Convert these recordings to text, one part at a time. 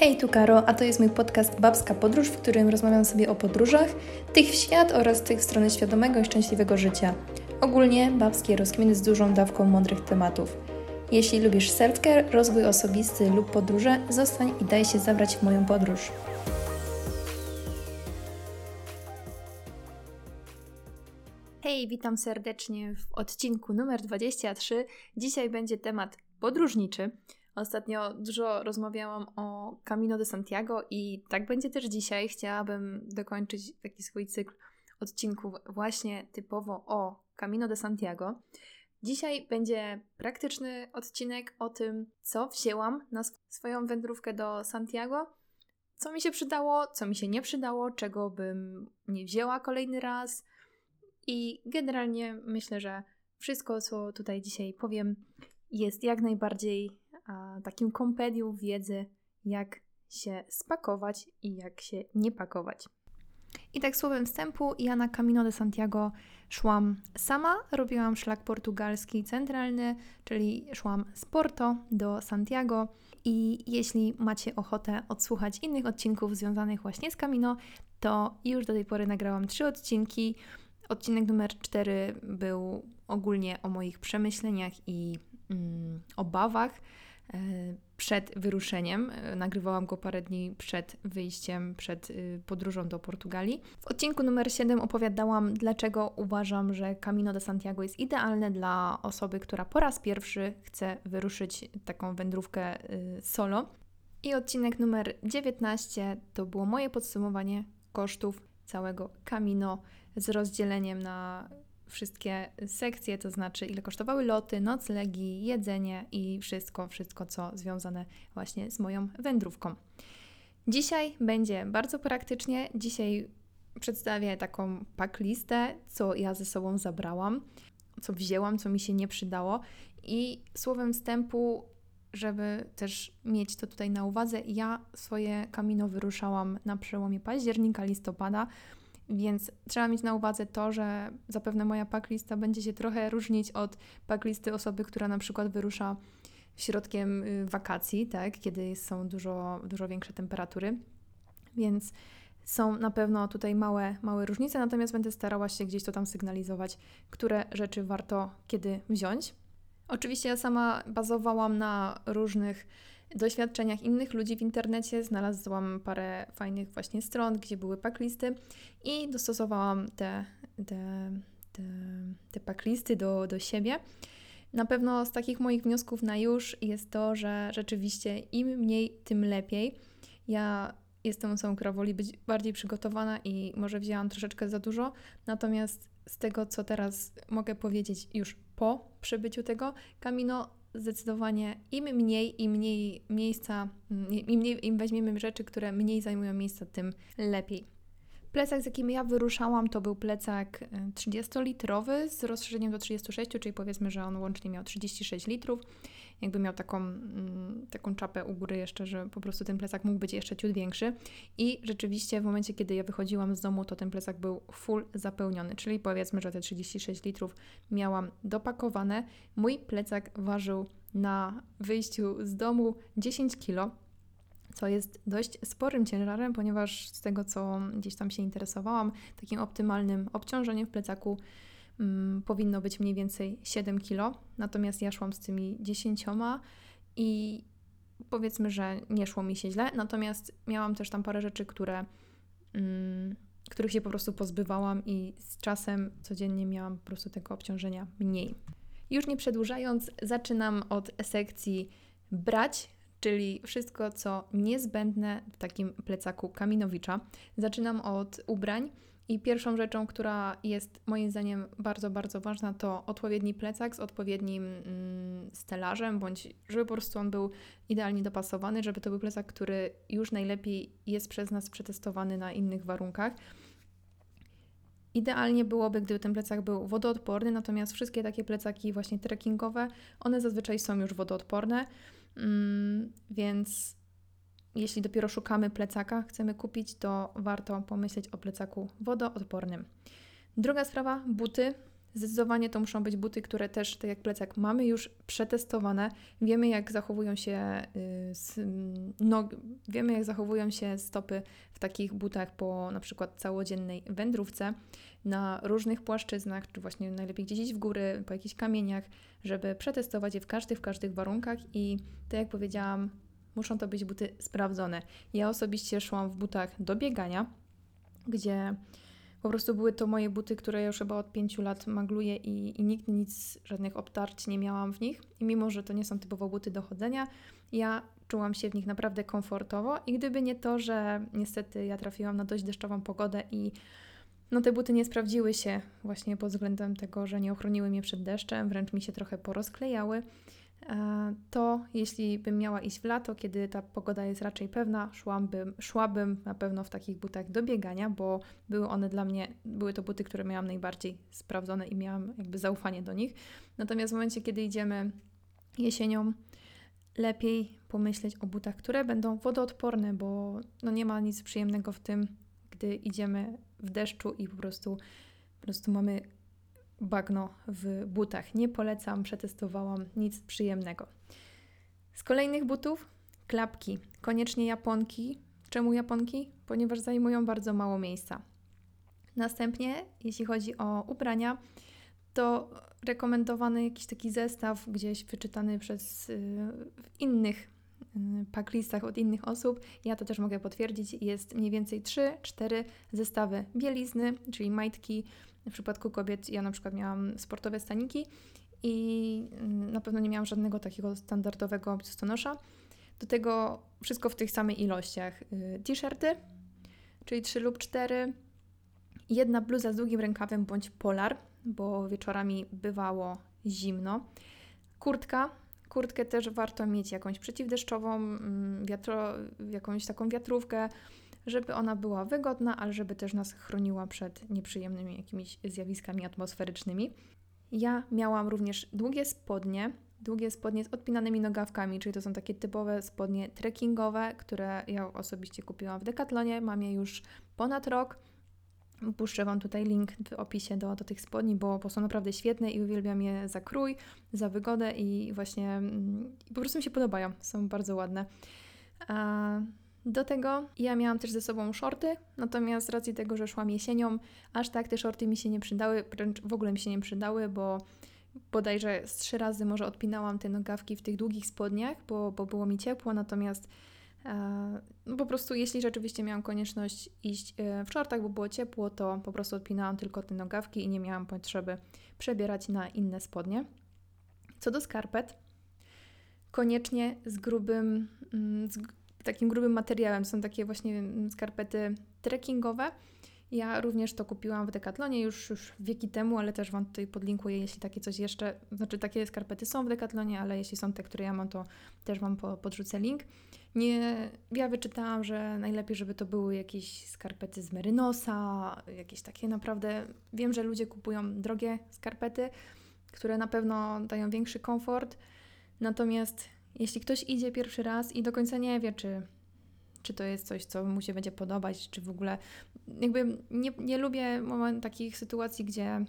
Hej, tu Karo, a to jest mój podcast Babska Podróż, w którym rozmawiam sobie o podróżach, tych w świat oraz tych w stronę świadomego i szczęśliwego życia. Ogólnie babskie rozkminy z dużą dawką mądrych tematów. Jeśli lubisz self-care, rozwój osobisty lub podróże, zostań i daj się zabrać w moją podróż. Hej, witam serdecznie w odcinku numer 23. Dzisiaj będzie temat podróżniczy. Ostatnio dużo rozmawiałam o Camino de Santiago i tak będzie też dzisiaj. Chciałabym dokończyć taki swój cykl odcinków właśnie typowo o Camino de Santiago. Dzisiaj będzie praktyczny odcinek o tym, co wzięłam na swoją wędrówkę do Santiago, co mi się przydało, co mi się nie przydało, czego bym nie wzięła kolejny raz. I generalnie myślę, że wszystko, co tutaj dzisiaj powiem, jest jak najbardziej takim kompendium wiedzy, jak się spakować i jak się nie pakować. I tak słowem wstępu, ja na Camino de Santiago szłam sama, robiłam szlak portugalski centralny, czyli szłam z Porto do Santiago. I jeśli macie ochotę odsłuchać innych odcinków związanych właśnie z Camino, to już do tej pory nagrałam trzy odcinki. Odcinek numer cztery był ogólnie o moich przemyśleniach i mm, obawach przed wyruszeniem. E, nagrywałam go parę dni przed wyjściem, przed y, podróżą do Portugalii. W odcinku numer 7 opowiadałam, dlaczego uważam, że Camino de Santiago jest idealne dla osoby, która po raz pierwszy chce wyruszyć taką wędrówkę solo. I odcinek numer 19 to było moje podsumowanie kosztów całego Camino z rozdzieleniem na wszystkie sekcje, to znaczy ile kosztowały loty, noclegi, jedzenie i wszystko, wszystko co związane właśnie z moją wędrówką. Dzisiaj będzie bardzo praktycznie. Dzisiaj przedstawię taką packlistę, co ja ze sobą zabrałam, co wzięłam, co mi się nie przydało i słowem wstępu żeby też mieć to tutaj na uwadze, ja swoje kamino wyruszałam na przełomie października, listopada, więc trzeba mieć na uwadze to, że zapewne moja packlista będzie się trochę różnić od packlisty osoby, która na przykład wyrusza środkiem y, wakacji, tak, kiedy są dużo, dużo większe temperatury. Więc są na pewno tutaj małe, małe różnice, natomiast będę starała się gdzieś to tam sygnalizować, które rzeczy warto kiedy wziąć. Oczywiście ja sama bazowałam na różnych doświadczeniach innych ludzi w internecie. Znalazłam parę fajnych właśnie stron, gdzie były packlisty i dostosowałam te, te, te, te do, do siebie. Na pewno z takich moich wniosków na już jest to, że rzeczywiście im mniej, tym lepiej. Ja jestem osobą, która woli być bardziej przygotowana i może wzięłam troszeczkę za dużo, natomiast z tego, co teraz mogę powiedzieć już po przebyciu tego, Camino zdecydowanie im mniej, im mniej miejsca, mm, im, mniej, im weźmiemy rzeczy, które mniej zajmują miejsca, tym lepiej. Plecak, z jakim ja wyruszałam, to był plecak 30-litrowy e, z rozszerzeniem do 36, czyli powiedzmy, że on łącznie miał 36 litrów. Jakby miał taką, mm, taką czapę u góry jeszcze, że po prostu ten plecak mógł być jeszcze ciut większy. I rzeczywiście w momencie, kiedy ja wychodziłam z domu, to ten plecak był full zapełniony, czyli powiedzmy, że te 36 litrów miałam dopakowane. Mój plecak ważył na wyjściu z domu 10 kg co jest dość sporym ciężarem, ponieważ z tego, co gdzieś tam się interesowałam, takim optymalnym obciążeniem w plecaku mm, powinno być mniej więcej 7 kg. Natomiast ja szłam z tymi 10 i powiedzmy, że nie szło mi się źle. Natomiast miałam też tam parę rzeczy, które, mm, których się po prostu pozbywałam i z czasem codziennie miałam po prostu tego obciążenia mniej. Już nie przedłużając, zaczynam od sekcji brać, czyli wszystko, co niezbędne w takim plecaku Kaminowicza. Zaczynam od ubrań. I pierwszą rzeczą, która jest moim zdaniem bardzo, bardzo ważna, to odpowiedni plecak z odpowiednim mm, stelażem, bądź żeby po prostu on był idealnie dopasowany, żeby to był plecak, który już najlepiej jest przez nas przetestowany na innych warunkach. Idealnie byłoby, gdyby ten plecak był wodoodporny, natomiast wszystkie takie plecaki właśnie trekkingowe, one zazwyczaj są już wodoodporne. Mm, więc jeśli dopiero szukamy plecaka, chcemy kupić, to warto pomyśleć o plecaku wodoodpornym. Druga sprawa, buty. Zdecydowanie to muszą być buty, które też, tak jak plecak, mamy już przetestowane. Wiemy, jak zachowują się y, nogi, wiemy, jak zachowują się stopy w takich butach po na przykład całodziennej wędrówce na różnych płaszczyznach, czy właśnie najlepiej gdzieś w góry, po jakichś kamieniach, żeby przetestować je w każdych, w każdych warunkach i tak jak powiedziałam, muszą to być buty sprawdzone. Ja osobiście szłam w butach do biegania, gdzie po prostu były to moje buty, które już chyba od pięciu lat magluję i, i nigdy nic, żadnych obtarć nie miałam w nich. I mimo, że to nie są typowo buty do chodzenia, ja czułam się w nich naprawdę komfortowo. I gdyby nie to, że niestety ja trafiłam na dość deszczową pogodę i no te buty nie sprawdziły się właśnie pod względem tego, że nie ochroniły mnie przed deszczem, wręcz mi się trochę porozklejały, to jeśli bym miała iść w lato, kiedy ta pogoda jest raczej pewna, szłabym, szłabym na pewno w takich butach do biegania, bo były one dla mnie, były to buty, które miałam najbardziej sprawdzone i miałam jakby zaufanie do nich. Natomiast w momencie, kiedy idziemy jesienią, lepiej pomyśleć o butach, które będą wodoodporne, bo no nie ma nic przyjemnego w tym, gdy idziemy w deszczu i po prostu, po prostu mamy bagno w butach. Nie polecam, przetestowałam nic przyjemnego. Z kolejnych butów klapki, koniecznie japonki. Czemu japonki? Ponieważ zajmują bardzo mało miejsca. Następnie, jeśli chodzi o ubrania, to rekomendowany jakiś taki zestaw gdzieś wyczytany przez y, innych packlistach od innych osób. Ja to też mogę potwierdzić. Jest mniej więcej 3-4 zestawy bielizny, czyli majtki, w przypadku kobiet ja na przykład miałam sportowe staniki i mm, na pewno nie miałam żadnego takiego standardowego biustonosza. Do tego wszystko w tych samych ilościach. Y, t-shirty, czyli 3 lub 4, jedna bluza z długim rękawem bądź polar, bo wieczorami bywało zimno. Kurtka, kurtkę też warto mieć jakąś przeciwdeszczową, mm, wiatro, jakąś taką wiatrówkę, żeby ona była wygodna, ale żeby też nas chroniła przed nieprzyjemnymi jakimiś zjawiskami atmosferycznymi. Ja miałam również długie spodnie, długie spodnie z odpinanymi nogawkami, czyli to są takie typowe spodnie trekkingowe, które ja osobiście kupiłam w Decathlonie. Mam je już ponad rok. Puszczę Wam tutaj link w opisie do, do tych spodni, bo, bo są naprawdę świetne i uwielbiam je za krój, za wygodę i właśnie mm, po prostu mi się podobają. Są bardzo ładne. A do tego ja miałam też ze sobą shorty, natomiast z racji tego, że szłam jesienią, aż tak te shorty mi się nie przydały, wręcz w ogóle mi się nie przydały, bo bodajże z trzy razy może odpinałam te nogawki w tych długich spodniach, bo, bo było mi ciepło, natomiast no po prostu jeśli rzeczywiście miałam konieczność iść e, w shortach, bo było ciepło, to po prostu odpinałam tylko te nogawki i nie miałam potrzeby przebierać na inne spodnie. Co do skarpet, koniecznie z grubym, mm, z, takim grubym materiałem. Są takie właśnie mm, skarpety trekkingowe. Ja również to kupiłam w Decathlonie już, już wieki temu, ale też Wam tutaj podlinkuję, jeśli takie coś jeszcze, znaczy takie skarpety są w Decathlonie, ale jeśli są te, które ja mam, to też Wam po, podrzucę link. Nie, ja wyczytałam, że najlepiej, żeby to były jakieś skarpety z Merynosa, jakieś takie naprawdę, wiem, że ludzie kupują drogie skarpety, które na pewno dają większy komfort, natomiast jeśli ktoś idzie pierwszy raz i do końca nie wie, czy, czy to jest coś, co mu się będzie podobać, czy w ogóle jakby nie, nie lubię takich sytuacji, gdzie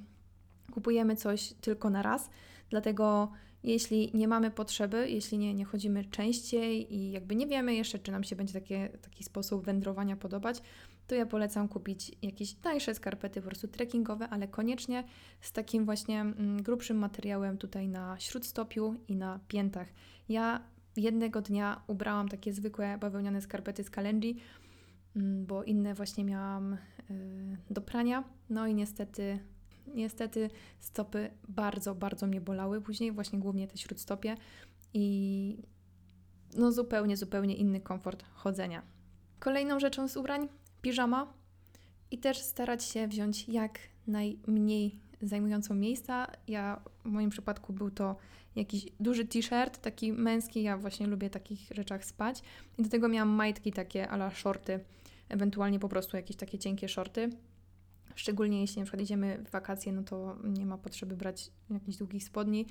kupujemy coś tylko na raz, dlatego jeśli nie mamy potrzeby, jeśli nie, nie chodzimy częściej i jakby nie wiemy jeszcze, czy nam się będzie takie, taki sposób wędrowania podobać, to ja polecam kupić jakieś tańsze skarpety, po prostu trekkingowe, ale koniecznie z takim właśnie mm, grubszym materiałem tutaj na śródstopiu i na piętach. Ja jednego dnia ubrałam takie zwykłe bawełniane skarpety z Kalenji, mm, bo inne właśnie miałam y, do prania. No i niestety, niestety stopy bardzo, bardzo mnie bolały później, właśnie głównie te śródstopie i no zupełnie, zupełnie inny komfort chodzenia. Kolejną rzeczą z ubrań piżama i też starać się wziąć jak najmniej zajmującą miejsca. Ja w moim przypadku był to jakiś duży t-shirt, taki męski, ja właśnie lubię takich rzeczach spać. I do tego miałam majtki takie ala shorty, ewentualnie po prostu jakieś takie cienkie shorty. Szczególnie jeśli na przykład idziemy w wakacje, no to nie ma potrzeby brać jakichś długich spodni.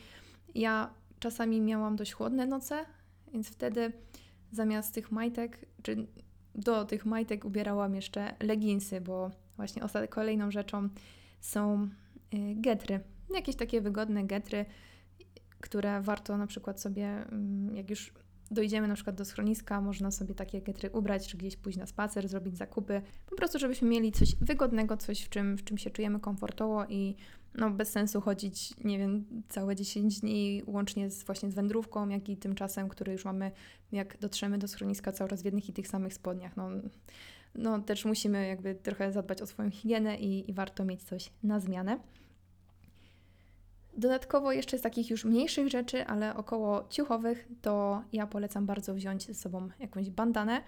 Ja czasami miałam dość chłodne noce, więc wtedy zamiast tych majtek, czy do tych majtek ubierałam jeszcze leginsy, bo właśnie kolejną rzeczą są y, getry jakieś takie wygodne getry, które warto na przykład sobie, mm, jak już dojdziemy na przykład do schroniska, można sobie takie getry ubrać, czy gdzieś pójść na spacer, zrobić zakupy, po prostu żebyśmy mieli coś wygodnego, coś w czym, w czym się czujemy komfortowo i no bez sensu chodzić, nie wiem, całe 10 dni łącznie z, właśnie z wędrówką, jak i tymczasem, który już mamy, jak dotrzemy do schroniska cały czas w jednych i tych samych spodniach. No, no też musimy jakby trochę zadbać o swoją higienę i, i warto mieć coś na zmianę. Dodatkowo jeszcze z takich już mniejszych rzeczy, ale około ciuchowych, to ja polecam bardzo wziąć ze sobą jakąś bandanę,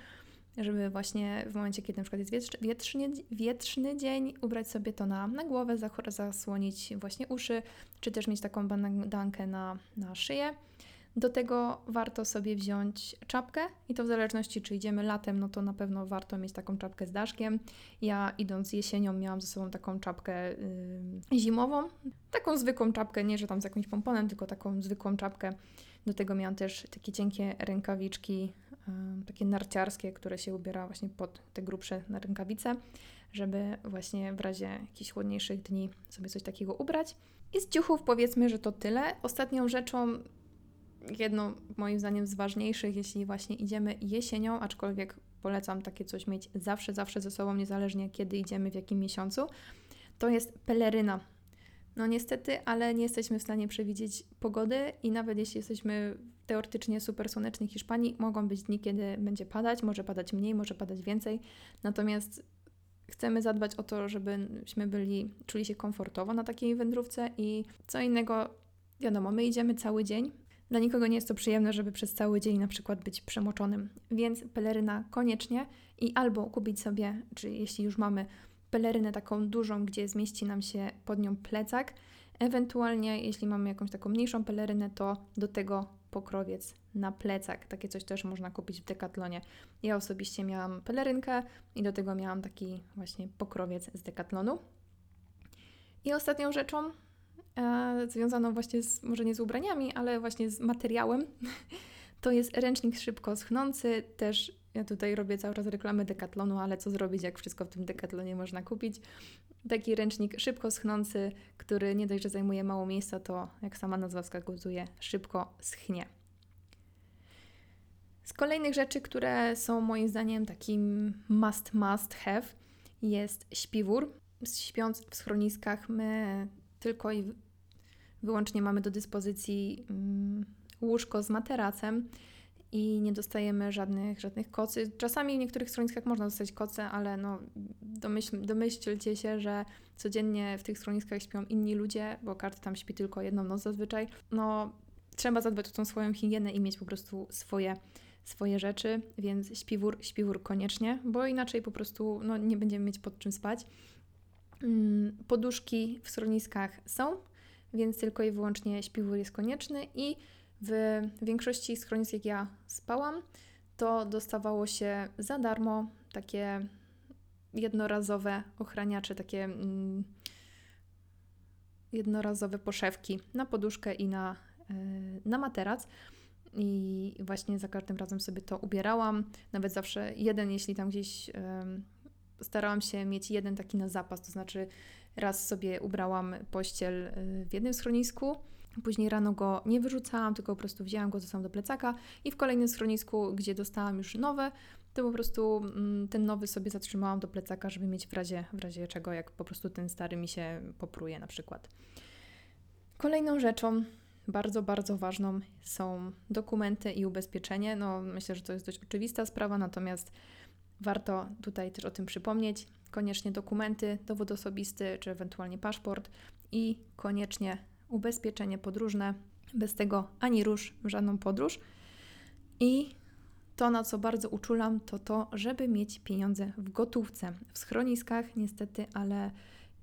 żeby właśnie w momencie, kiedy na przykład jest wietrzny, wietrzny dzień, ubrać sobie to na, na głowę, zasłonić właśnie uszy, czy też mieć taką bandankę na, na szyję. Do tego warto sobie wziąć czapkę i to w zależności czy idziemy latem, no to na pewno warto mieć taką czapkę z daszkiem. Ja idąc jesienią miałam ze sobą taką czapkę yy, zimową, taką zwykłą czapkę, nie że tam z jakimś pomponem, tylko taką zwykłą czapkę. Do tego miałam też takie cienkie rękawiczki, takie narciarskie, które się ubiera właśnie pod te grubsze rękawice, żeby właśnie w razie jakichś chłodniejszych dni sobie coś takiego ubrać. I z ciuchów powiedzmy, że to tyle. Ostatnią rzeczą jedną moim zdaniem z ważniejszych, jeśli właśnie idziemy jesienią, aczkolwiek polecam takie coś mieć zawsze, zawsze ze sobą, niezależnie kiedy idziemy, w jakim miesiącu, to jest peleryna. No niestety, ale nie jesteśmy w stanie przewidzieć pogody i nawet jeśli jesteśmy teoretycznie super słonecznej Hiszpanii, mogą być dni, kiedy będzie padać, może padać mniej, może padać więcej. Natomiast chcemy zadbać o to, żebyśmy byli, czuli się komfortowo na takiej wędrówce i co innego, wiadomo, my idziemy cały dzień, dla nikogo nie jest to przyjemne, żeby przez cały dzień na przykład być przemoczonym, więc peleryna koniecznie i albo kupić sobie, czy jeśli już mamy pelerynę taką dużą, gdzie zmieści nam się pod nią plecak, ewentualnie jeśli mamy jakąś taką mniejszą pelerynę, to do tego pokrowiec na plecak. Takie coś też można kupić w Decathlonie. Ja osobiście miałam pelerynkę i do tego miałam taki właśnie pokrowiec z Decathlonu. I ostatnią rzeczą, e, związaną właśnie z, może nie z ubraniami, ale właśnie z materiałem. To jest ręcznik szybko schnący, też ja tutaj robię cały czas reklamę Decathlonu, ale co zrobić, jak wszystko w tym Decathlonie można kupić. Taki ręcznik szybko schnący, który nie dość, że zajmuje mało miejsca, to jak sama nazwa wskazuje, szybko schnie. Z kolejnych rzeczy, które są moim zdaniem takim must, must have, jest śpiwór. Śpiąc w schroniskach, my tylko i wyłącznie mamy do dyspozycji mm, łóżko z materacem i nie dostajemy żadnych, żadnych kocy. Czasami w niektórych schroniskach można dostać koce, ale no, domyśl, domyślcie się, że codziennie w tych schroniskach śpią inni ludzie, bo każdy tam śpi tylko jedną noc zazwyczaj. No, trzeba zadbać o tą swoją higienę i mieć po prostu swoje, swoje rzeczy, więc śpiwór, śpiwór koniecznie, bo inaczej po prostu no, nie będziemy mieć pod czym spać. Mm, poduszki w schroniskach są, więc tylko i wyłącznie śpiwór jest konieczny i w większości schronisk, jak ja spałam, to dostawało się za darmo takie jednorazowe ochraniacze, takie mm, jednorazowe poszewki na poduszkę i na, yy, na materac. I właśnie za każdym razem sobie to ubierałam. Nawet zawsze jeden, jeśli tam gdzieś yy, starałam się mieć jeden taki na zapas, to znaczy raz sobie ubrałam pościel y, w jednym schronisku, Później rano go nie wyrzucałam, tylko po prostu wzięłam go, zostałam do plecaka i w kolejnym schronisku, gdzie dostałam już nowe, to po prostu mm, ten nowy sobie zatrzymałam do plecaka, żeby mieć w razie, w razie czego, jak po prostu ten stary mi się popruje na przykład. Kolejną rzeczą, bardzo, bardzo ważną są dokumenty i ubezpieczenie. No, myślę, że to jest dość oczywista sprawa, natomiast warto tutaj też o tym przypomnieć. Koniecznie dokumenty, dowód osobisty, czy ewentualnie paszport i koniecznie ubezpieczenie podróżne. Bez tego ani rusz w żadną podróż. I to, na co bardzo uczulam, to to, żeby mieć pieniądze w gotówce. W schroniskach niestety, ale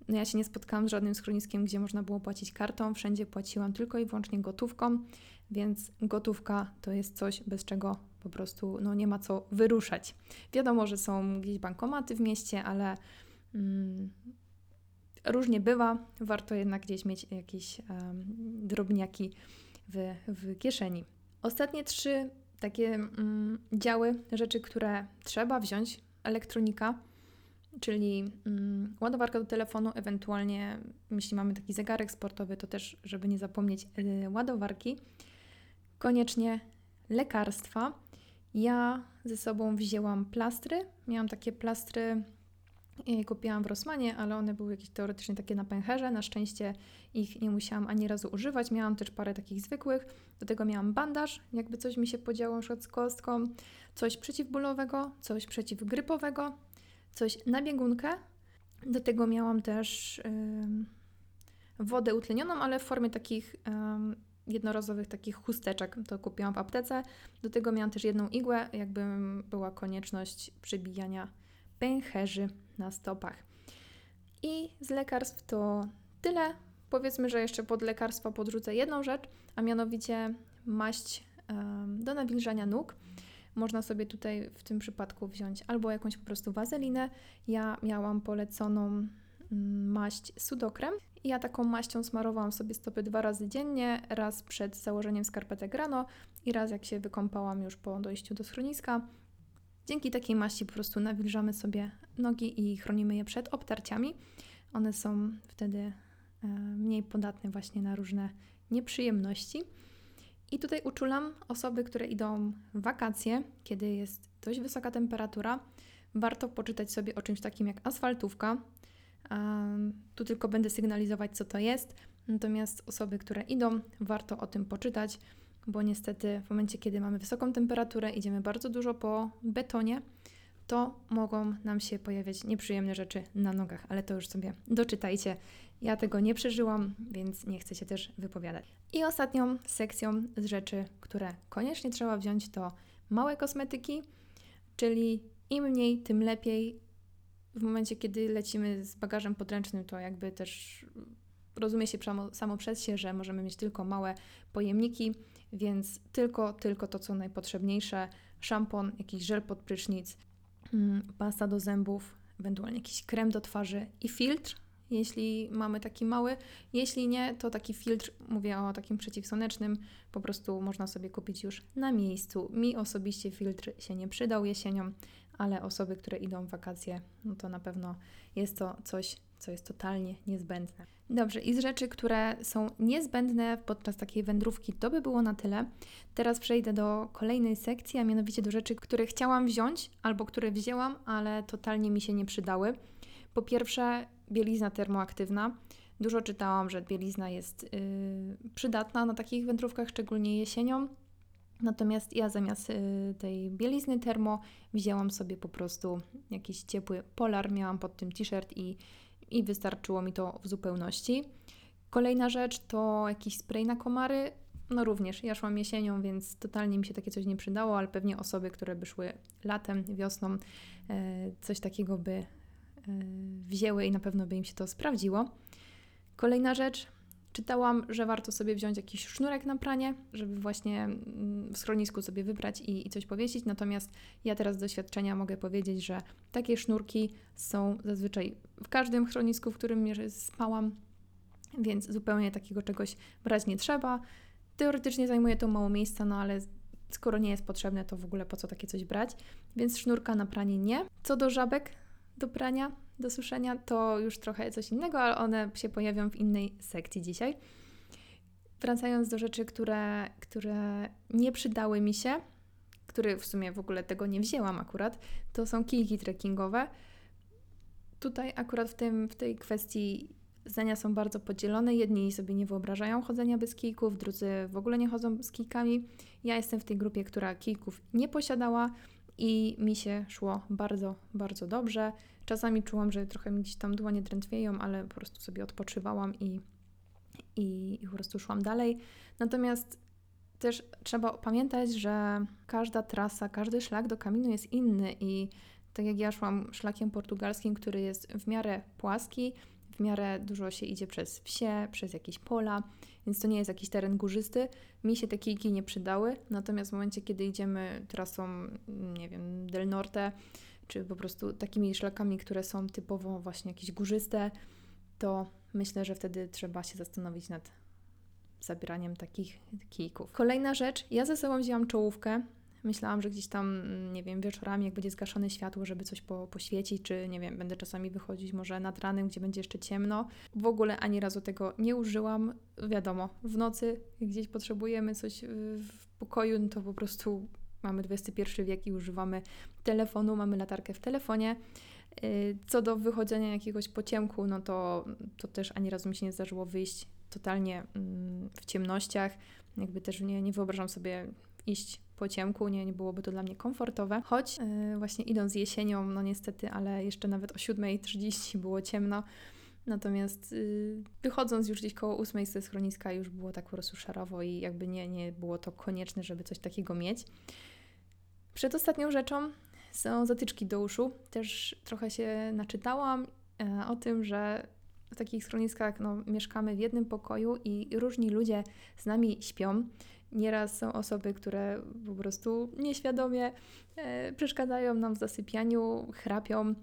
no ja się nie spotkałam z żadnym schroniskiem, gdzie można było płacić kartą. Wszędzie płaciłam tylko i wyłącznie gotówką, więc gotówka to jest coś, bez czego po prostu no, nie ma co wyruszać. Wiadomo, że są gdzieś bankomaty w mieście, ale mm, różnie bywa. Warto jednak gdzieś mieć jakieś um, drobniaki w, w kieszeni. Ostatnie trzy takie um, działy, rzeczy, które trzeba wziąć. Elektronika. czyli mm, ładowarka do telefonu, ewentualnie jeśli mamy taki zegarek sportowy, to też, żeby nie zapomnieć yy, ładowarki. Koniecznie lekarstwa. Ja ze sobą wzięłam plastry. Miałam takie plastry, yy, kupiłam w Rosmanie, ale one były jakieś teoretycznie takie na pęcherze. Na szczęście ich nie musiałam ani razu używać. Miałam też parę takich zwykłych. Do tego miałam bandaż, jakby coś mi się podziało na z kostką, coś przeciwbólowego, coś przeciwgrypowego, coś na biegunkę. Do tego miałam też yy, wodę utlenioną, ale w formie takich yy, jednorazowych takich chusteczek. To kupiłam w aptece. Do tego miałam też jedną igłę, jakby była konieczność przybijania pęcherzy na stopach. I z lekarstw to tyle. Powiedzmy, że jeszcze pod lekarstwa podrzucę jedną rzecz, a mianowicie maść do nawilżania nóg. Można sobie tutaj w tym przypadku wziąć albo jakąś po prostu wazelinę. Ja miałam poleconą mm, maść sudokrem. Ja taką maścią smarowałam sobie stopy dwa razy dziennie, raz przed założeniem skarpetek rano i raz jak się wykąpałam już po dojściu do schroniska. Dzięki takiej maści po prostu nawilżamy sobie nogi i chronimy je przed obtarciami. One są wtedy e, mniej podatne właśnie na różne nieprzyjemności. I tutaj uczulam osoby, które idą w wakacje, kiedy jest dość wysoka temperatura. Warto poczytać sobie o czymś takim jak asfaltówka. Tu tylko będę sygnalizować, co to jest. Natomiast osoby, które idą, warto o tym poczytać, bo niestety w momencie, kiedy mamy wysoką temperaturę, idziemy bardzo dużo po betonie, to mogą nam się pojawiać nieprzyjemne rzeczy na nogach, ale to już sobie doczytajcie. Ja tego nie przeżyłam, więc nie chcę się też wypowiadać. I ostatnią sekcją z rzeczy, które koniecznie trzeba wziąć, to małe kosmetyki, czyli im mniej, tym lepiej. W momencie, kiedy lecimy z bagażem podręcznym, to jakby też rozumie się samo, samo przez się, że możemy mieć tylko małe pojemniki, więc tylko, tylko to, co najpotrzebniejsze. Szampon, jakiś żel pod prysznic, mm, pasta do zębów, ewentualnie jakiś krem do twarzy i filtr, jeśli mamy taki mały. Jeśli nie, to taki filtr, mówię o takim przeciwsłonecznym, po prostu można sobie kupić już na miejscu. Mi osobiście filtr się nie przydał jesienią, ale osoby, które idą w wakacje, no to na pewno jest to coś, co jest totalnie niezbędne. Dobrze, i z rzeczy, które są niezbędne podczas takiej wędrówki, to by było na tyle. Teraz przejdę do kolejnej sekcji, a mianowicie do rzeczy, które chciałam wziąć albo które wzięłam, ale totalnie mi się nie przydały. Po pierwsze, bielizna termoaktywna. Dużo czytałam, że bielizna jest yy, przydatna na takich wędrówkach, szczególnie jesienią. Natomiast ja zamiast y, tej bielizny termo wzięłam sobie po prostu jakiś ciepły polar, miałam pod tym t-shirt i, i wystarczyło mi to w zupełności. Kolejna rzecz to jakiś spray na komary. No również, ja szłam jesienią, więc totalnie mi się takie coś nie przydało, ale pewnie osoby, które by szły latem, wiosną, y, coś takiego by Y, wzięły i na pewno by im się to sprawdziło. Kolejna rzecz, czytałam, że warto sobie wziąć jakiś sznurek na pranie, żeby właśnie mm, w schronisku sobie wybrać i, i coś powiesić. Natomiast ja teraz z doświadczenia mogę powiedzieć, że takie sznurki są zazwyczaj w każdym schronisku, w którym spałam, więc zupełnie takiego czegoś brać nie trzeba. Teoretycznie zajmuje to mało miejsca, no ale skoro nie jest potrzebne, to w ogóle po co takie coś brać? Więc sznurka na pranie nie. Co do żabek, do prania, do suszenia, to już trochę coś innego, ale one się pojawią w innej sekcji dzisiaj. Wracając do rzeczy, które, które nie przydały mi się, które w sumie w ogóle tego nie wzięłam akurat, to są kijki trekkingowe. Tutaj akurat w, tym, w tej kwestii zdania są bardzo podzielone. Jedni sobie nie wyobrażają chodzenia bez kijków, drudzy w ogóle nie chodzą z kijkami. Ja jestem w tej grupie, która kijków nie posiadała i mi się szło bardzo, bardzo dobrze. Czasami czułam, że trochę mi gdzieś tam dłonie drętwieją, ale po prostu sobie odpoczywałam i, i, i po prostu szłam dalej. Natomiast też trzeba pamiętać, że każda trasa, każdy szlak do kaminu jest inny i tak jak ja szłam szlakiem portugalskim, który jest w miarę płaski, w miarę dużo się idzie przez wsie, przez jakieś pola, więc to nie jest jakiś teren górzysty. Mi się te kijki nie przydały, natomiast w momencie, kiedy idziemy trasą, nie wiem, Del Norte, czy po prostu takimi szlakami, które są typowo właśnie jakieś górzyste, to myślę, że wtedy trzeba się zastanowić nad zabieraniem takich kijków. Kolejna rzecz, ja ze sobą wzięłam czołówkę. Myślałam, że gdzieś tam, mm, nie wiem, wieczorami, jak będzie zgaszone światło, żeby coś po, poświecić, czy nie wiem, będę czasami wychodzić może nad ranem, gdzie będzie jeszcze ciemno. W ogóle ani razu tego nie użyłam. Wiadomo, w nocy, gdzieś potrzebujemy coś w pokoju, no to po prostu mamy XXI wiek i używamy telefonu, mamy latarkę w telefonie. Y, co do wychodzenia jakiegoś po ciemku, no to, to też ani razu mi się nie zdarzyło wyjść totalnie mm, w ciemnościach. Jakby też nie, nie wyobrażam sobie iść po ciemku, nie, nie byłoby to dla mnie komfortowe. Choć yy, właśnie idąc jesienią, no niestety, ale jeszcze nawet o 7.30 było ciemno. Natomiast yy, wychodząc już gdzieś koło 8 ze schroniska już było tak po prostu szarowo i jakby nie, nie było to konieczne, żeby coś takiego mieć. Przed ostatnią rzeczą są zatyczki do uszu. Też trochę się naczytałam e, o tym, że w takich schroniskach no, mieszkamy w jednym pokoju i różni ludzie z nami śpią. Nieraz są osoby, które po prostu nieświadomie e, przeszkadzają nam w zasypianiu, chrapią.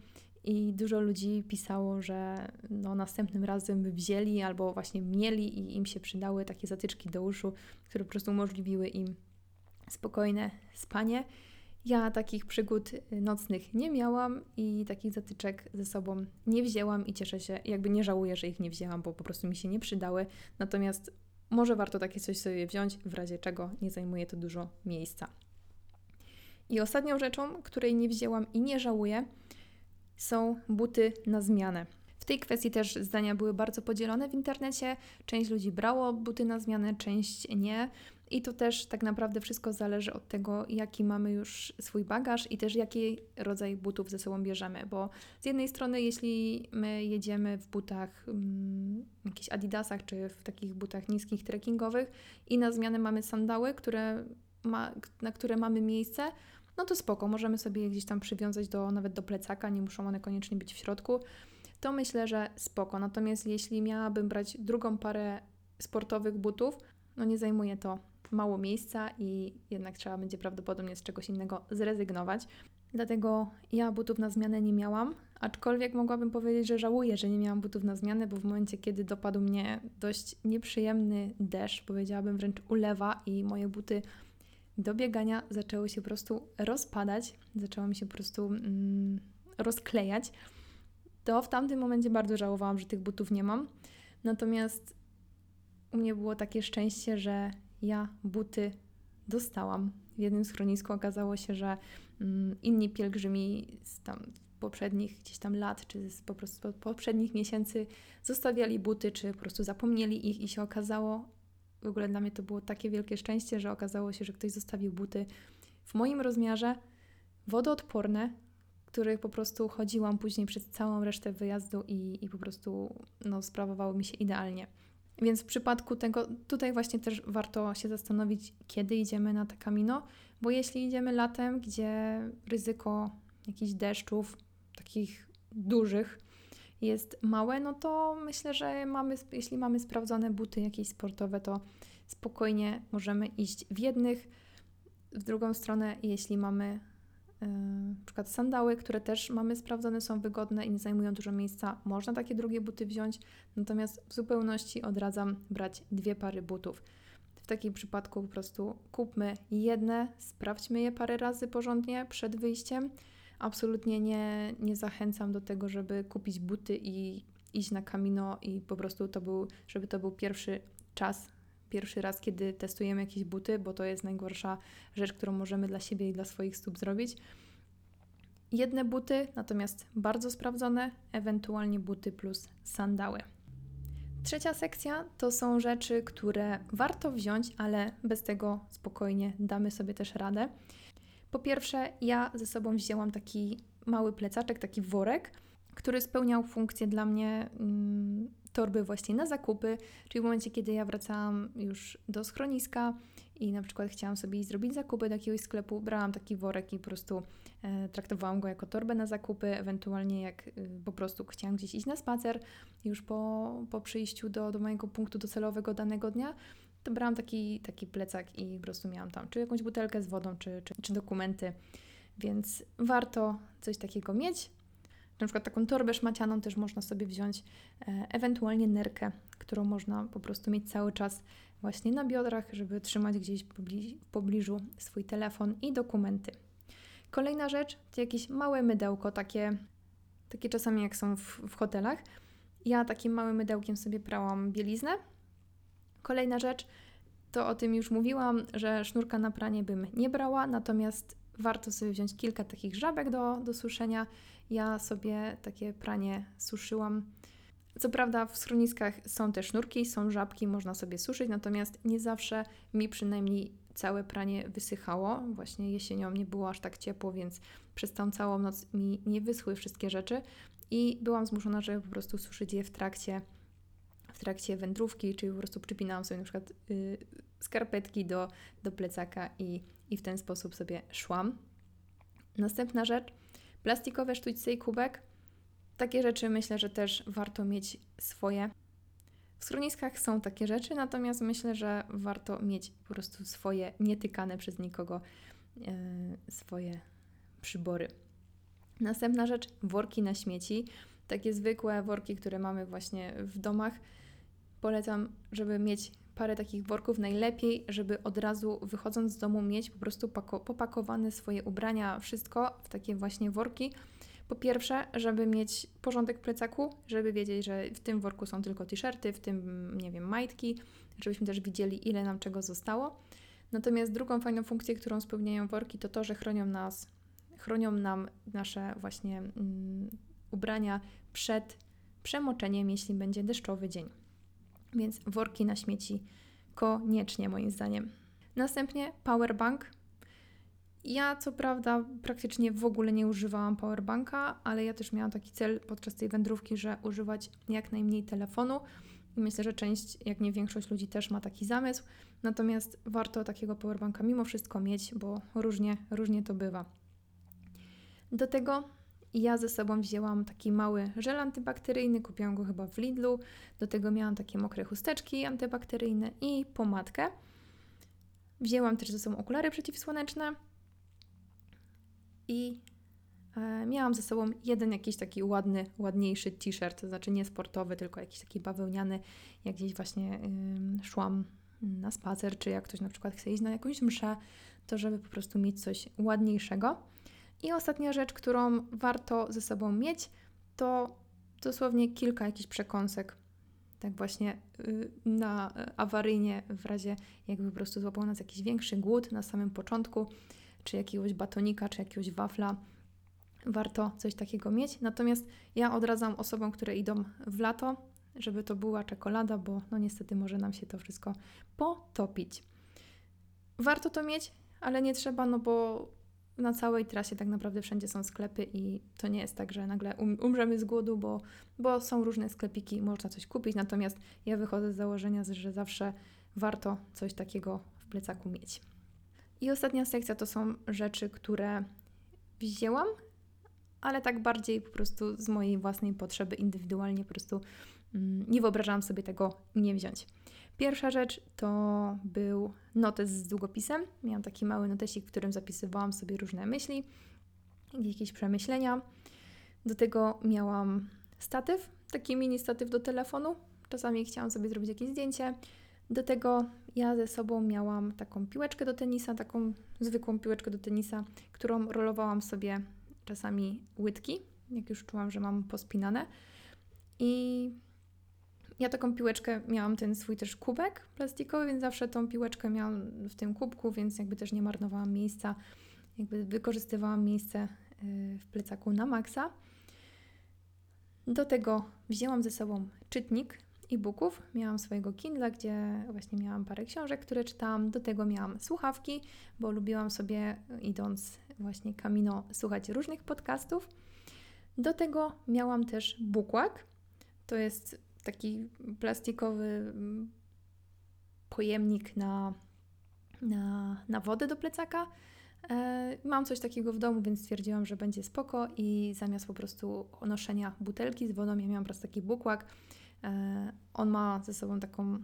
I dużo ludzi pisało, że no, następnym razem wzięli albo właśnie mieli i im się przydały takie zatyczki do uszu, które po prostu umożliwiły im spokojne spanie. Ja takich przygód nocnych nie miałam i takich zatyczek ze sobą nie wzięłam i cieszę się, jakby nie żałuję, że ich nie wzięłam, bo po prostu mi się nie przydały. Natomiast może warto takie coś sobie wziąć, w razie czego nie zajmuje to dużo miejsca. I ostatnią rzeczą, której nie wzięłam i nie żałuję, są buty na zmianę. W tej kwestii też zdania były bardzo podzielone w internecie. Część ludzi brało buty na zmianę, część nie. I to też tak naprawdę wszystko zależy od tego, jaki mamy już swój bagaż i też jaki rodzaj butów ze sobą bierzemy. Bo z jednej strony, jeśli my jedziemy w butach, um, jakichś adidasach czy w takich butach niskich trekkingowych i na zmianę mamy sandały, które ma, na które mamy miejsce, no to spoko, możemy sobie je gdzieś tam przywiązać do, nawet do plecaka, nie muszą one koniecznie być w środku. To myślę, że spoko. Natomiast jeśli miałabym brać drugą parę sportowych butów, no nie zajmuje to mało miejsca i jednak trzeba będzie prawdopodobnie z czegoś innego zrezygnować. Dlatego ja butów na zmianę nie miałam, aczkolwiek mogłabym powiedzieć, że żałuję, że nie miałam butów na zmianę, bo w momencie, kiedy dopadł mnie dość nieprzyjemny deszcz, powiedziałabym wręcz ulewa i moje buty do biegania zaczęły się po prostu rozpadać, zaczęło mi się po prostu mm, rozklejać, to w tamtym momencie bardzo żałowałam, że tych butów nie mam. Natomiast u mnie było takie szczęście, że ja buty dostałam. W jednym schronisku okazało się, że mm, inni pielgrzymi z tam poprzednich gdzieś tam lat, czy z po prostu poprzednich miesięcy zostawiali buty, czy po prostu zapomnieli ich i się okazało, w ogóle dla mnie to było takie wielkie szczęście, że okazało się, że ktoś zostawił buty w moim rozmiarze, wodoodporne, których po prostu chodziłam później przez całą resztę wyjazdu i, i po prostu no, sprawowały mi się idealnie. Więc w przypadku tego, tutaj właśnie też warto się zastanowić, kiedy idziemy na te kamino, bo jeśli idziemy latem, gdzie ryzyko jakichś deszczów, takich dużych, jest małe, no to myślę, że mamy, jeśli mamy sprawdzone buty jakieś sportowe, to spokojnie możemy iść w jednych. W drugą stronę, jeśli mamy na przykład sandały, które też mamy sprawdzone, są wygodne i nie zajmują dużo miejsca. Można takie drugie buty wziąć, natomiast w zupełności odradzam brać dwie pary butów. W takim przypadku po prostu kupmy jedne, sprawdźmy je parę razy porządnie przed wyjściem. Absolutnie nie, nie zachęcam do tego, żeby kupić buty i iść na kamino i po prostu to był, żeby to był pierwszy czas, pierwszy raz, kiedy testujemy jakieś buty, bo to jest najgorsza rzecz, którą możemy dla siebie i dla swoich stóp zrobić. Jedne buty, natomiast bardzo sprawdzone, ewentualnie buty plus sandały. Trzecia sekcja to są rzeczy, które warto wziąć, ale bez tego spokojnie damy sobie też radę. Po pierwsze, ja ze sobą wzięłam taki mały plecaczek, taki worek, który spełniał funkcję dla mnie mm, torby właśnie na zakupy, czyli w momencie, kiedy ja wracałam już do schroniska i na przykład chciałam sobie zrobić zakupy do jakiegoś sklepu, brałam taki worek i po prostu e, traktowałam go jako torbę na zakupy, ewentualnie jak e, po prostu chciałam gdzieś iść na spacer już po, po przyjściu do, do mojego punktu docelowego danego dnia, to brałam taki, taki plecak i po prostu miałam tam czy jakąś butelkę z wodą, czy, czy, czy dokumenty, więc warto coś takiego mieć. Na przykład taką torbę szmacianą też można sobie wziąć, e, ewentualnie nerkę, którą można po prostu mieć cały czas właśnie na biodrach, żeby trzymać gdzieś w pobliżu swój telefon i dokumenty. Kolejna rzecz to jakieś małe mydełko, takie, takie czasami jak są w, w hotelach. Ja takim małym mydełkiem sobie prałam bieliznę. Kolejna rzecz to o tym już mówiłam, że sznurka na pranie bym nie brała, natomiast warto sobie wziąć kilka takich żabek do, do suszenia. Ja sobie takie pranie suszyłam. Co prawda w schroniskach są te sznurki, są żabki, można sobie suszyć, natomiast nie zawsze mi przynajmniej całe pranie wysychało. Właśnie jesienią nie było aż tak ciepło, więc przez tą całą noc mi nie wyschły wszystkie rzeczy i byłam zmuszona, żeby po prostu suszyć je w trakcie, w trakcie wędrówki, czyli po prostu przypinałam sobie na przykład yy, skarpetki do, do plecaka i, i w ten sposób sobie szłam. Następna rzecz, plastikowe sztućce i kubek. Takie rzeczy myślę, że też warto mieć swoje. W schroniskach są takie rzeczy, natomiast myślę, że warto mieć po prostu swoje nietykane przez nikogo yy, swoje przybory. Następna rzecz, worki na śmieci. Takie zwykłe worki, które mamy właśnie w domach. Polecam, żeby mieć parę takich worków. Najlepiej, żeby od razu wychodząc z domu mieć po prostu popakowane swoje ubrania, wszystko w takie właśnie worki. Po pierwsze, żeby mieć porządek plecaku, żeby wiedzieć, że w tym worku są tylko t-shirty, w tym, nie wiem, majtki, żebyśmy też widzieli, ile nam czego zostało. Natomiast drugą fajną funkcję, którą spełniają worki, to to, że chronią nas chronią nam nasze właśnie mm, ubrania przed przemoczeniem, jeśli będzie deszczowy dzień. Więc worki na śmieci koniecznie moim zdaniem. Następnie powerbank. Ja co prawda praktycznie w ogóle nie używałam powerbanka, ale ja też miałam taki cel podczas tej wędrówki, że używać jak najmniej telefonu. I myślę, że część, jak nie większość ludzi też ma taki zamysł. Natomiast warto takiego powerbanka mimo wszystko mieć, bo różnie, różnie to bywa. Do tego ja ze sobą wzięłam taki mały żel antybakteryjny, kupiłam go chyba w Lidlu. Do tego miałam takie mokre chusteczki antybakteryjne i pomadkę. Wzięłam też ze sobą okulary przeciwsłoneczne i e, miałam ze sobą jeden jakiś taki ładny, ładniejszy t-shirt, to znaczy nie sportowy, tylko jakiś taki bawełniany, jak gdzieś właśnie y, szłam na spacer, czy jak ktoś na przykład chce iść na jakąś mszę, to żeby po prostu mieć coś ładniejszego. I ostatnia rzecz, którą warto ze sobą mieć, to dosłownie kilka jakichś przekąsek. Tak właśnie y, na y, awaryjnie, w razie jakby po prostu złapał nas jakiś większy głód na samym początku, czy jakiegoś batonika, czy jakiegoś wafla. Warto coś takiego mieć. Natomiast ja odradzam osobom, które idą w lato, żeby to była czekolada, bo no niestety może nam się to wszystko potopić. Warto to mieć, ale nie trzeba, no bo na całej trasie tak naprawdę wszędzie są sklepy i to nie jest tak, że nagle um, umrzemy z głodu, bo, bo są różne sklepiki, można coś kupić. Natomiast ja wychodzę z założenia, że zawsze warto coś takiego w plecaku mieć. I ostatnia sekcja to są rzeczy, które wzięłam, ale tak bardziej po prostu z mojej własnej potrzeby indywidualnie, po prostu mm, nie wyobrażałam sobie tego nie wziąć. Pierwsza rzecz to był notes z długopisem. Miałam taki mały notesik, w którym zapisywałam sobie różne myśli, jakieś przemyślenia. Do tego miałam statyw, taki mini statyw do telefonu. Czasami chciałam sobie zrobić jakieś zdjęcie. Do tego ja ze sobą miałam taką piłeczkę do tenisa, taką zwykłą piłeczkę do tenisa, którą rolowałam sobie czasami łydki, jak już czułam, że mam pospinane. I ja taką piłeczkę miałam ten swój też kubek plastikowy, więc zawsze tą piłeczkę miałam w tym kubku, więc jakby też nie marnowałam miejsca, jakby wykorzystywałam miejsce y, w plecaku na maksa. Do tego wzięłam ze sobą czytnik e-booków. Miałam swojego Kindle, gdzie właśnie miałam parę książek, które czytałam. Do tego miałam słuchawki, bo lubiłam sobie idąc właśnie kamino słuchać różnych podcastów. Do tego miałam też bukłak. To jest taki plastikowy mm, pojemnik na, na, na wodę do plecaka. E, mam coś takiego w domu, więc stwierdziłam, że będzie spoko i zamiast po prostu noszenia butelki z wodą, ja miałam po prostu taki bukłak. E, on ma ze sobą taką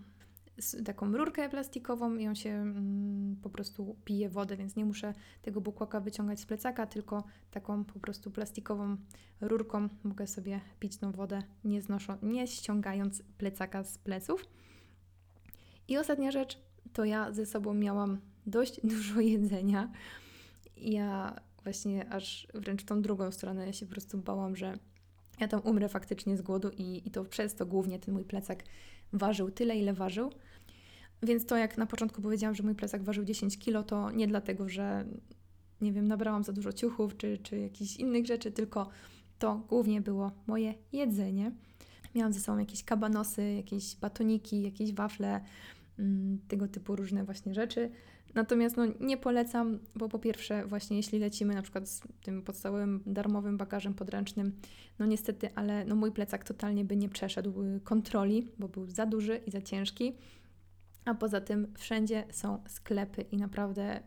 taką rurkę plastikową i on się mm, po prostu pije wodę, więc nie muszę tego bukłaka wyciągać z plecaka, tylko taką po prostu plastikową rurką mogę sobie pić tą wodę, nie, znoszą, nie ściągając plecaka z pleców. I ostatnia rzecz, to ja ze sobą miałam dość dużo jedzenia. Ja właśnie aż wręcz tą drugą stronę ja się po prostu bałam, że ja tam umrę faktycznie z głodu i, i to przez to głównie ten mój plecak ważył tyle, ile ważył. Więc to jak na początku powiedziałam, że mój plecak ważył 10 kg, to nie dlatego, że nie wiem, nabrałam za dużo ciuchów czy, czy jakichś innych rzeczy, tylko to głównie było moje jedzenie. Miałam ze sobą jakieś kabanosy, jakieś batoniki, jakieś wafle, mm, tego typu różne właśnie rzeczy. Natomiast no, nie polecam, bo po pierwsze właśnie jeśli lecimy na przykład z tym podstawowym darmowym bagażem podręcznym, no niestety, ale no, mój plecak totalnie by nie przeszedł y, kontroli, bo był za duży i za ciężki. A poza tym wszędzie są sklepy i naprawdę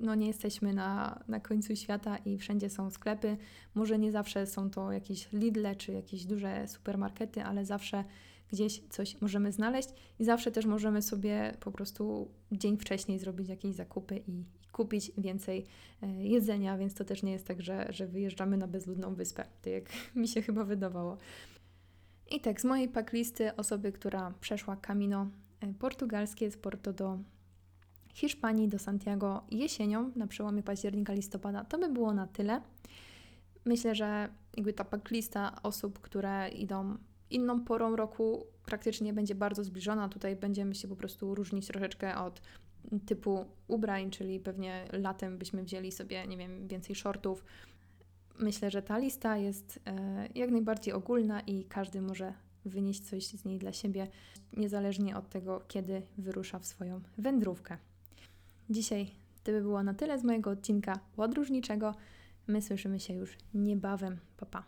no nie jesteśmy na, na końcu świata i wszędzie są sklepy. Może nie zawsze są to jakieś Lidle czy jakieś duże supermarkety, ale zawsze gdzieś coś możemy znaleźć i zawsze też możemy sobie po prostu dzień wcześniej zrobić jakieś zakupy i, i kupić więcej e, jedzenia, więc to też nie jest tak, że, że wyjeżdżamy na bezludną wyspę, tak jak mi się chyba wydawało. I tak, z mojej paklisty osoby, która przeszła Camino portugalskie z Porto do Hiszpanii, do Santiago jesienią, na przełomie października, listopada, to by było na tyle. Myślę, że jakby ta paklista osób, które idą inną porą roku, praktycznie będzie bardzo zbliżona. Tutaj będziemy się po prostu różnić troszeczkę od typu ubrań, czyli pewnie latem byśmy wzięli sobie, nie wiem, więcej shortów. Myślę, że ta lista jest e, jak najbardziej ogólna i każdy może wynieść coś z niej dla siebie, niezależnie od tego, kiedy wyrusza w swoją wędrówkę. Dzisiaj to by było na tyle z mojego odcinka podróżniczego. My słyszymy się już niebawem. Pa, pa.